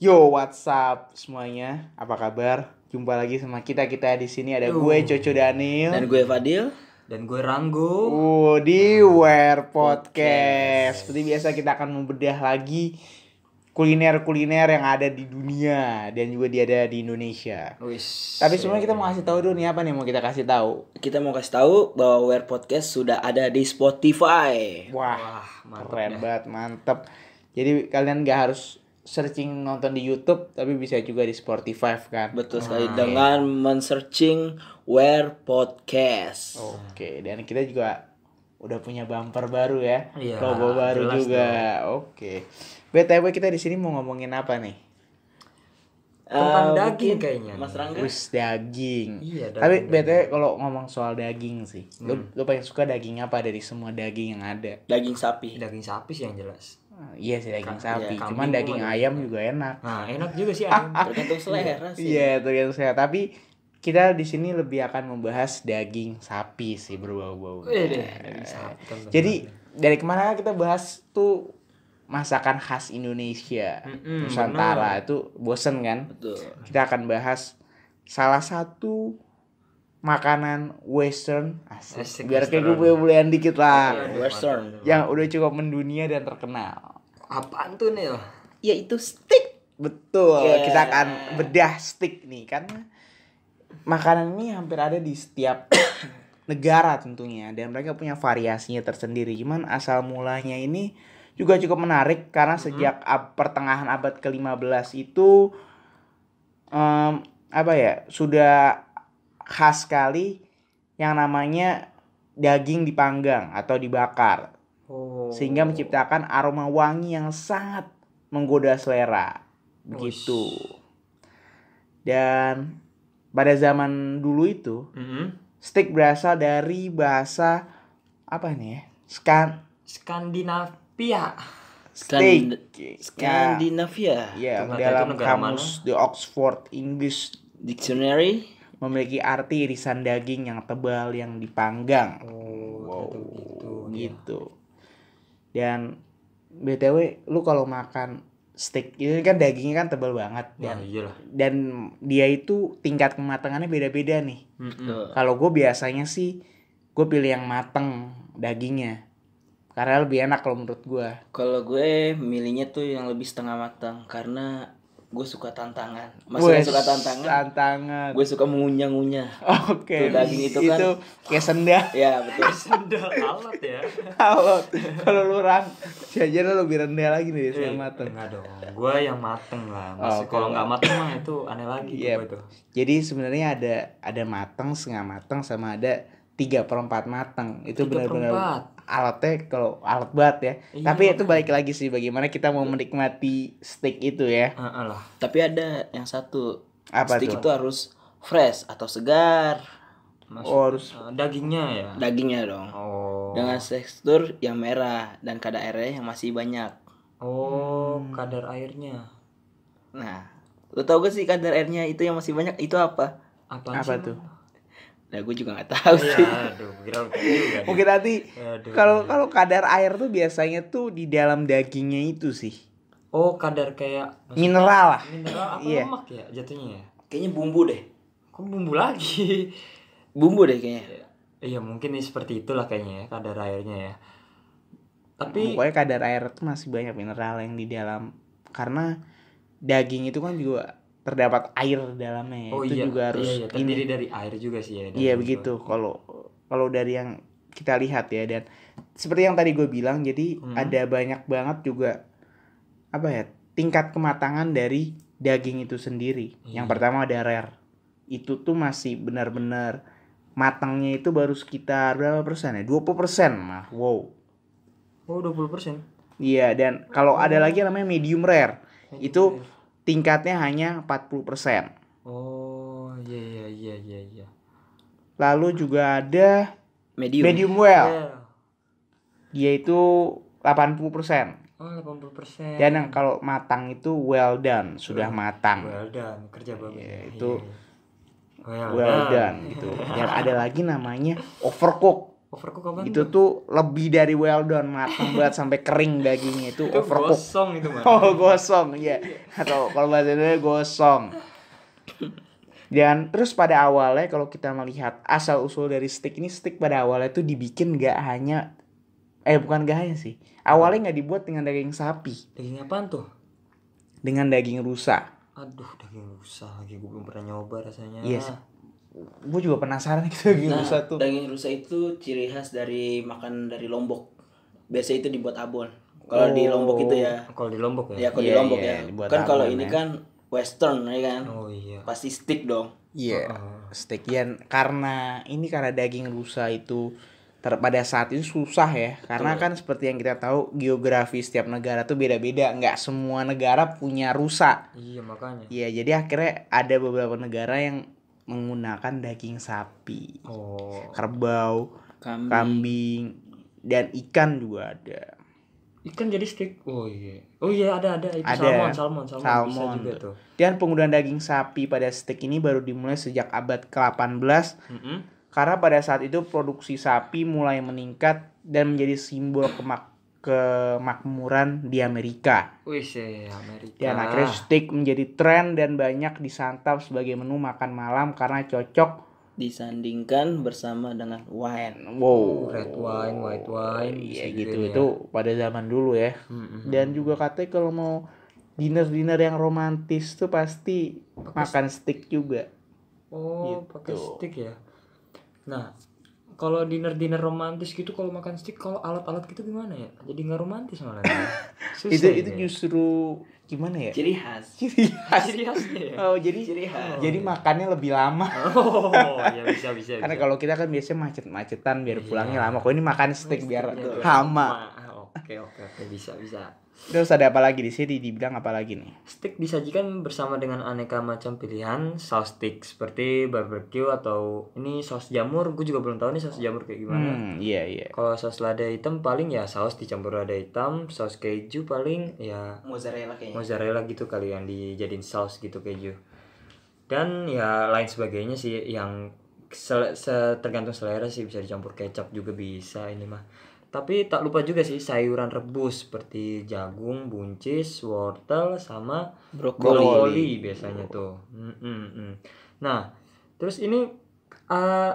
Yo, what's up semuanya? Apa kabar? Jumpa lagi sama kita kita di sini ada gue Coco Daniel. Dan gue Fadil. Dan gue Ranggo. Uh, di Wear Podcast. Seperti biasa kita akan membedah lagi kuliner-kuliner yang ada di dunia dan juga dia ada di Indonesia. Wis. Tapi sebenarnya kita mau kasih tahu dulu nih apa nih mau kita kasih tahu. Kita mau kasih tahu bahwa Wear Podcast sudah ada di Spotify. Wah, Wah, mantep keren dah. banget, mantep. Jadi kalian gak harus searching nonton di YouTube tapi bisa juga di Spotify kan. Betul sekali dengan men-searching Wear Podcast. Oke, dan kita juga udah punya bumper baru ya. Iya, Logo baru juga. Oke. BTW kita di sini mau ngomongin apa nih? Tentang Eh, daging kayaknya. Mas Rangga. Wis daging. Iya, Tapi daging, BTW kalau ngomong soal daging sih, lu, lu paling suka daging apa dari semua daging yang ada? Daging sapi. Daging sapi sih yang jelas. Iya sih daging Ka- sapi, iya, cuman kambing daging ayam juga enak. Nah, enak juga sih ayam. Tergantung selera sih. Iya, tergantung saya. Tapi kita di sini lebih akan membahas daging sapi sih berbau-bau. Kan bener. Jadi dari ke mana kita bahas tuh masakan khas Indonesia, Mm-mm, Nusantara itu bosen kan? Betul. Kita akan bahas salah satu makanan Western, asik. Asik, biar kayak gue boleh dikit lah, Western. yang udah cukup mendunia dan terkenal. Apaan tuh nih? oh? Yaitu steak. Betul, Yeah. kita akan bedah stick nih karena makanan ini hampir ada di setiap negara tentunya dan mereka punya variasinya tersendiri. Cuman asal mulanya ini juga cukup menarik karena sejak ab- pertengahan abad ke-15 itu em, apa ya, sudah khas sekali yang namanya daging dipanggang atau dibakar Oh. sehingga menciptakan aroma wangi yang sangat menggoda selera begitu dan pada zaman dulu itu Mm-mm. steak berasal dari bahasa apa nih ya skan Skandinavia. steak ya, Skandinavia. ya dalam kamus The Oxford English Dictionary. Memiliki arti irisan daging yang tebal yang dipanggang. Oh, wow. gitu. gitu. Dan btw lu kalau makan steak ini kan dagingnya kan tebal banget Ya, dan iyalah. dan dia itu tingkat kematangannya beda-beda nih. Kalau gue biasanya sih gue pilih yang mateng dagingnya. Karena lebih enak kalau menurut gue Kalau gue milihnya tuh yang lebih setengah matang karena gue suka tantangan. Maksudnya suka tantangan. tantangan Gue suka mengunyah-ngunyah. oke Tuh, daging itu kan- kayak sendal Ya betul. Sendal alat ya. kalau kalau lu rang jajan lu lebih rendah lagi nih saya mateng Enggak dong. Gua yang mateng lah. Masih Oke. kalau nggak mateng mah itu aneh lagi Iya. gua itu. Jadi sebenarnya ada ada matang, setengah matang sama ada tiga perempat matang. Itu benar-benar. Alatnya kalau alat banget ya. Iya, Tapi itu balik lagi sih bagaimana kita mau menikmati steak itu ya. Heeh lah. Tapi ada yang satu. Apa Steak tuh? itu harus fresh atau segar. Mas, Oh, harus eh, dagingnya ya. Dagingnya dong. Oh. Dengan tekstur yang merah dan kadar airnya yang masih banyak. Oh, Hmm. kadar airnya. Nah, lu tau gak sih kadar airnya itu yang masih banyak itu apa? Apaan apa sih, tuh? Nah, gue juga nggak tahu Iya, sih. aduh, kira juga. nih. Mungkin nanti Aduh. kalau kalau kadar air tuh biasanya tuh di dalam dagingnya itu sih. Oh, kadar kayak Mineral lah. mineral apa Iya. lemak ya jatuhnya ya? Kayaknya bumbu deh. Kok bumbu lagi? Bumbu deh kayaknya. Iya, mungkin ini seperti itulah kayaknya ya kadar airnya ya. Tapi Pokoknya kadar air tuh masih banyak mineral yang di dalam karena daging itu kan juga terdapat air dalamnya ya. oh itu iya, juga harus iya, iya, ini terdiri dari air juga sih ya. Iya begitu itu. kalau kalau dari yang kita lihat ya dan seperti yang tadi gue bilang jadi Hmm. ada banyak banget juga apa ya tingkat kematangan dari daging itu sendiri. Yang Iya. pertama ada rare. Itu tuh masih benar-benar matangnya itu baru sekitar berapa persen ya? 20 persen mah. Wow. Oh, 20%. Iya dan kalau ada lagi yang namanya medium rare. Itu tingkatnya hanya 40 persen. Oh, iya iya iya iya iya. Lalu juga ada Medium. medium well. Well. Dia itu 80 persen. Oh, 80%. Dan yang kalau matang itu well done, sudah matang. well done, kerja bagus. Iya, ya. itu Iya, iya. Well done gitu. Dan ada lagi namanya overcook. Overcook apa itu tuh lebih dari well done matang banget sampai kering dagingnya itu itu overcook gosong itu mah oh gosong ya atau kalau bahasa Indonesia gosong. Dan terus pada awalnya kalau kita melihat asal usul dari steak ini steak pada awalnya tuh dibikin gak hanya eh bukan gak hanya sih. Awalnya nggak dibuat dengan daging sapi. Daging apaan tuh? Dengan daging rusa. Aduh daging rusa lagi gue belum pernah nyoba rasanya. Iya sih. Gue juga penasaran gitu daging Nah, rusa tuh daging rusa itu ciri khas dari makan dari Lombok. Biasa itu dibuat abon. Kalau di Oh. Lombok itu ya. kalau di lombok Ya ya kalau di Iya, Lombok iya, ya. dibuat Kan kalau ini ya. kan western ya kan. oh iya Pasti stick dong. Iya, Oh. steak Yan. karena ini karena daging rusa itu ter pada saat itu susah ya karena kan seperti yang kita tahu geografi setiap negara tuh beda-beda nggak semua negara punya rusa iya makanya Iya jadi akhirnya ada beberapa negara yang menggunakan daging sapi oh kerbau Kambing. kambing dan ikan juga ada ikan jadi steak oh iya oh iya ada ada itu Ada. salmon salmon salmon, bisa Salmon. juga tuh dan penggunaan daging sapi pada steak ini baru dimulai sejak abad ke-18 Mm-mm. Karena pada saat itu produksi sapi mulai meningkat dan menjadi simbol kemak kemakmuran di Amerika. Wih, sih Amerika. Dan akhirnya steak menjadi tren dan banyak disantap sebagai menu makan malam karena cocok. Disandingkan bersama dengan wine. Wow. red wine, white wine, Iya gitu ya. itu pada zaman dulu ya. Mm-mm. Dan juga katanya kalau mau dinner-dinner yang romantis tuh pasti makan steak juga. Oh, Gitu. pakai stick ya. Nah, kalau dinner-dinner romantis gitu kalau makan stick kalau alat-alat gitu gimana ya? Jadi nggak romantis malah. Itu ini. itu justru gimana ya? Ciri khas. Ciri khas. Ciri khasnya ya. Oh, jadi Ciri khas. jadi makannya lebih lama. Oh, ya bisa bisa. Karena kalau kita kan biasanya macet-macetan biar Iya. pulangnya lama. Kalau ini makan steak biar Iya, lama. Oke, oke, oke, bisa bisa. Terus ada apa lagi di sini dibilang apa lagi nih? Steak disajikan bersama dengan aneka macam pilihan saus steak seperti barbecue atau ini saus jamur. Gue juga belum tahu nih saus jamur kayak gimana. Hmm, iya iya. Kalau saus lada hitam paling ya saus dicampur lada hitam, saus keju paling ya Mozzarella kayaknya. mozzarella gitu kali yang dijadiin saus gitu keju. Dan ya lain sebagainya sih yang sel- se- tergantung selera sih bisa dicampur kecap juga bisa ini mah. Tapi tak lupa juga sih sayuran rebus seperti jagung, buncis, wortel sama Brokoli. brokoli biasanya tuh. Mm, mm. Nah, terus ini uh,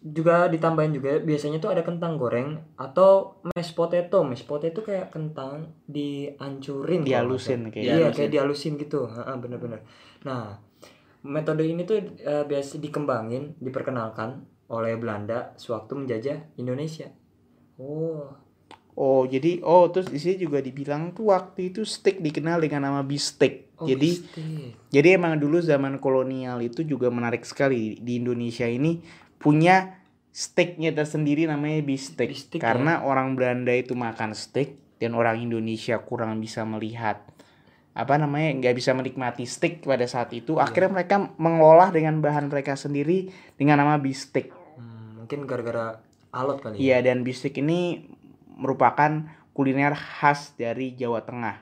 juga ditambahin juga biasanya tuh ada kentang goreng atau mashed potato. Mashed potato kayak kentang dihancurin Dihalusin kayak Iya, Dihalusin. kayak dihalusin gitu. Heeh, bener-bener. Nah, metode ini tuh uh, biasa dikembangin, diperkenalkan oleh Belanda sewaktu menjajah Indonesia. Oh, Oh, jadi oh terus di sini juga dibilang tuh waktu itu steak dikenal dengan nama beefsteak. oh jadi beefsteak. jadi emang dulu zaman kolonial itu juga menarik sekali di Indonesia ini punya steaknya tersendiri namanya beefsteak. Beefsteak, Karena orang Belanda itu makan steak dan orang Indonesia kurang bisa melihat apa namanya nggak bisa menikmati steak pada saat itu akhirnya mereka mengolah dengan bahan mereka sendiri dengan nama beefsteak Hmm, mungkin gara-gara alot kali ya. Iya dan bistik ini merupakan kuliner khas dari Jawa Tengah.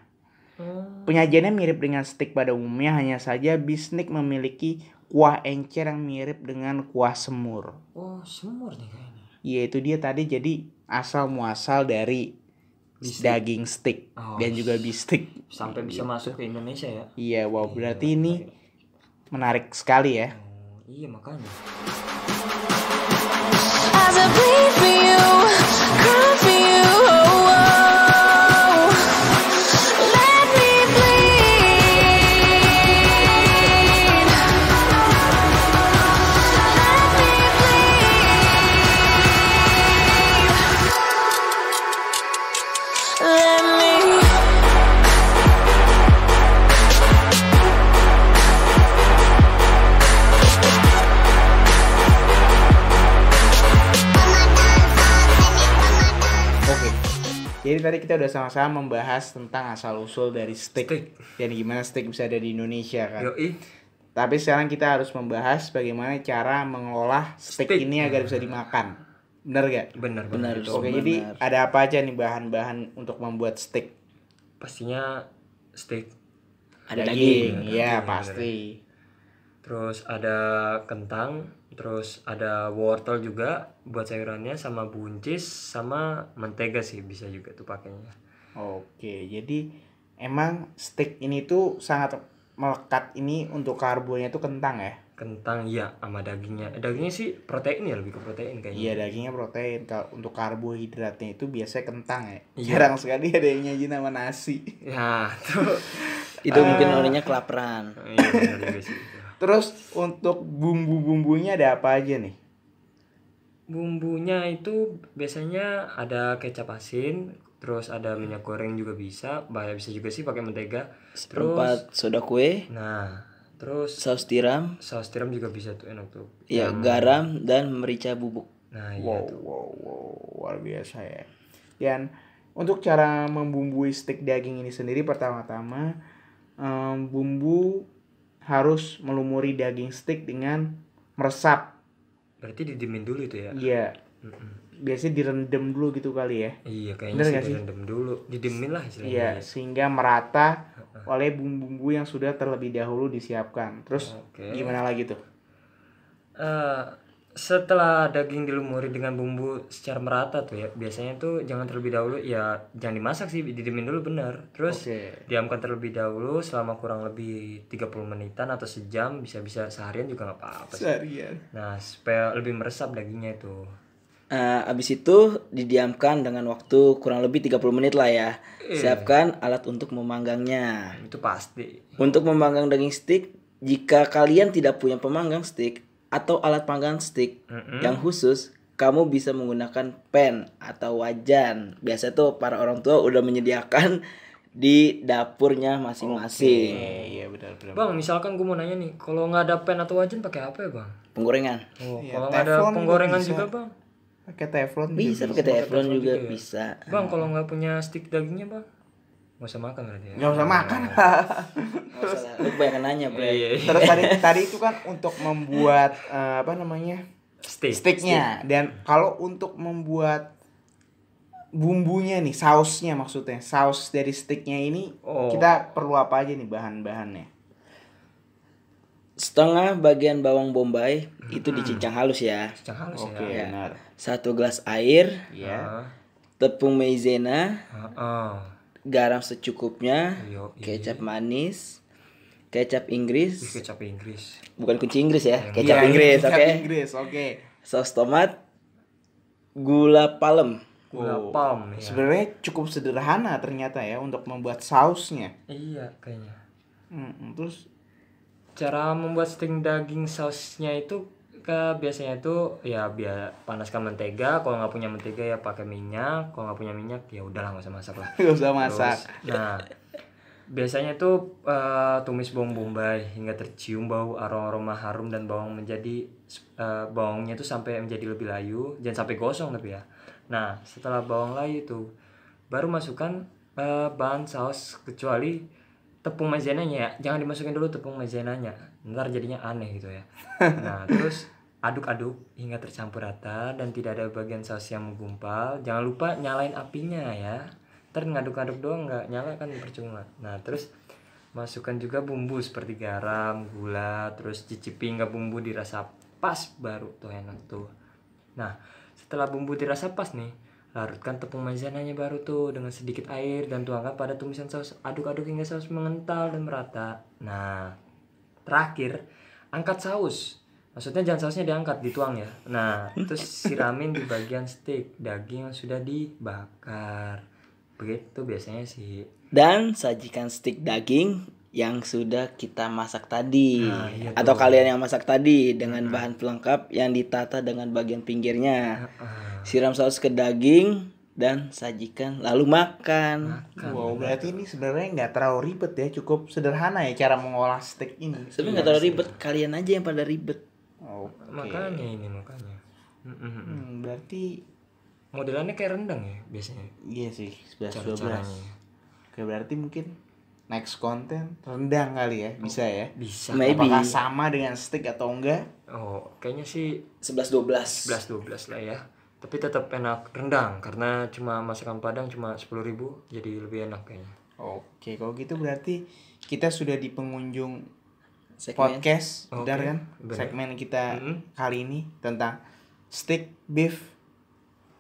Oh. Penyajiannya mirip dengan steak pada umumnya hanya saja bisnik memiliki kuah encer yang mirip dengan kuah semur. Oh, semur nih kayaknya. Iya itu dia tadi jadi asal muasal dari Bistik. daging steak Oh, dan juga bistik. Sampai bisa masuk ke Indonesia ya. Iya wow berarti ini menarik sekali ya. Oh, iya makanya. possibly for you. Come Jadi tadi kita udah sama-sama membahas tentang asal usul dari steak, Steak. dan gimana steak bisa ada di Indonesia kan. Yoi. Tapi sekarang kita harus membahas bagaimana cara mengolah steak, Steak. ini agar bisa dimakan. Bener gak? Benar Benar, benar. itu. Oke, Benar. jadi ada apa aja nih bahan-bahan untuk membuat steak? Pastinya steak. Ada daging. Iya, Daging, pasti. Terus ada kentang, terus ada wortel juga buat sayurannya sama buncis sama mentega sih bisa juga tuh pakainya Oke, jadi emang steak ini tuh sangat melekat ini untuk karbonya itu kentang ya. kentang iya sama dagingnya dagingnya sih protein ya lebih ke protein kayaknya Iya dagingnya protein. Kalau untuk karbohidratnya itu biasanya kentang ya. Iya. Jarang sekali ada yang nyaji nama nasi. ya tuh Itu mungkin orangnya kelaparan. iya benar juga sih itu. Terus untuk bumbu-bumbunya ada apa aja nih? bumbunya itu biasanya ada kecap asin terus ada minyak goreng juga bisa bahaya bisa juga sih pakai mentega terus Seperempat soda kue, nah terus saus tiram, saus tiram juga bisa tuh enak tuh ya garam dan merica bubuk. nah iya Wow, tuh wow, wow, luar biasa ya. Dan untuk cara membumbui steak daging ini sendiri pertama-tama em, bumbu harus melumuri daging steak dengan meresap. berarti didimin dulu itu ya Iya, biasanya direndam dulu gitu kali ya. iya Bener kayaknya sih nggak sih? direndam dulu didimin lah istilahnya Iya, sehingga merata oleh bumbu-bumbu yang sudah terlebih dahulu disiapkan. Terus Oke. gimana lagi tuh? Eh, setelah daging dilumuri dengan bumbu secara merata tuh ya biasanya tuh jangan terlebih dahulu ya jangan dimasak sih didimin dulu bener terus Oke. diamkan terlebih dahulu selama kurang lebih 30 menitan atau sejam bisa-bisa seharian juga nggak apa-apa. Seharian. nah supaya lebih meresap dagingnya itu Nah, abis itu didiamkan dengan waktu kurang lebih 30 menit lah ya. Siapkan alat untuk memanggangnya. itu pasti Untuk memanggang daging stick, jika kalian tidak punya pemanggang stick atau alat panggang stick yang khusus, kamu bisa menggunakan pen atau wajan. Biasa tuh para orang tua udah menyediakan di dapurnya masing-masing. Iya, iya benar benar. bang misalkan gue mau nanya nih kalau nggak ada pen atau wajan pakai apa ya bang Penggorengan. oh, Iya, kalau nggak ada juga penggorengan juga bang Pakai teflon juga Bisa pakai teflon juga juga ya? bisa. bang kalau nggak punya stick dagingnya bang nggak usah makan berarti ya Nggak usah makan. Nggak usah lah, lu kebanyakan nanya, Bre. iya, iya. Terus tadi tadi itu kan untuk membuat eh, apa namanya stick steaknya dan kalau untuk membuat bumbunya nih sausnya maksudnya saus dari steaknya ini Oh. kita perlu apa aja nih bahan-bahannya? Setengah bagian bawang bombay itu dicincang halus ya. Jangan halus Oke ya benar. Satu gelas air, Iya. Ah, tepung maizena, ah, ah. Garam secukupnya, Yo, iya. kecap manis, kecap Ih, Inggris, kecap Inggris bukan kunci Inggris ya, Iya, kecap Inggris, kecap oke. Inggris, oke. Saus tomat, gula palem, gula Oh. palm ya Sebenarnya cukup sederhana ternyata ya untuk membuat sausnya. iya kayaknya Hmm, terus cara membuat steak daging sausnya itu ke biasanya itu ya biar panaskan mentega kalau nggak punya mentega ya pakai minyak. Kalau nggak punya minyak ya udahlah nggak usah masak lah. Nggak usah masak. Terus, nah biasanya tuh eh, tumis bawang bombay hingga tercium bau aroma harum dan bawang menjadi eh, bawangnya tuh sampai menjadi lebih layu. Jangan sampai gosong tapi ya. Nah setelah bawang layu itu baru masukkan eh, bahan saus kecuali tepung maizenanya ya. Jangan dimasukin dulu tepung maizenanya. Ntar jadinya aneh gitu ya. Nah terus aduk-aduk hingga tercampur rata dan tidak ada bagian saus yang menggumpal. Jangan lupa nyalain apinya ya. Ntar ngaduk-ngaduk doang nggak nyala kan percuma. Nah terus masukkan juga bumbu seperti garam gula terus cicipi hingga bumbu dirasa pas baru tuh enak tuh. Nah setelah bumbu dirasa pas nih larutkan tepung maizenanya baru tuh dengan sedikit air dan tuangkan pada tumisan saus aduk-aduk hingga saus mengental dan merata. Nah terakhir angkat saus maksudnya jangan sausnya diangkat dituang ya nah terus siramin di bagian steak daging yang sudah dibakar begitu biasanya sih dan sajikan stik daging yang sudah kita masak tadi Nah, iya atau tuh. kalian yang masak tadi dengan bahan pelengkap yang ditata dengan bagian pinggirnya. Ah, Siram saus ke daging dan sajikan lalu makan. Wow, berarti ini sebenarnya nggak terlalu ribet ya, cukup sederhana ya cara mengolah steak ini. Sebenarnya nggak terlalu ribet, kalian aja yang pada ribet. Oke. makanya ini makanya Mm-mm. Hmm, berarti modelannya kayak rendang ya biasanya iya sih 11 cara 12. caranya Oke, berarti mungkin next konten rendang kali ya, bisa ya. bisa Maybe. Apakah sama dengan steak atau enggak? oh kayaknya sih 11 12. 11 12 lah ya tapi tetap enak rendang karena cuma masakan padang cuma 10.000 ribu jadi lebih enak kayaknya Oke, kalau gitu berarti kita sudah di pengunjung Segmen. podcast, benar kan? benar. Segmen kita Mm-mm. kali ini tentang stick beef.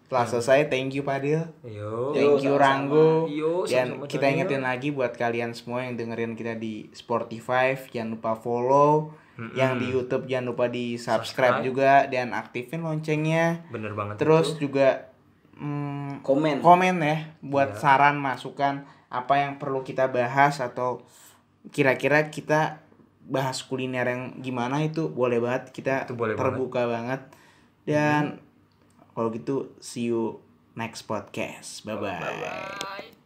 Telah selesai, thank you Padil. Yo. Thank you sama-sama. Ranggo. Yo, Dan kita ingetin lagi buat kalian semua yang dengerin kita di Spotify, jangan lupa follow. Yang di YouTube jangan lupa di subscribe Subscribe. juga dan aktifin loncengnya. Bener banget. Terus itu. juga mm, Komen. komen ya buat Iya. saran masukan apa yang perlu kita bahas atau kira-kira kita bahas kuliner yang gimana itu boleh banget kita Itu boleh terbuka banget, dan kalau gitu see you next podcast. Bye bye, Bye.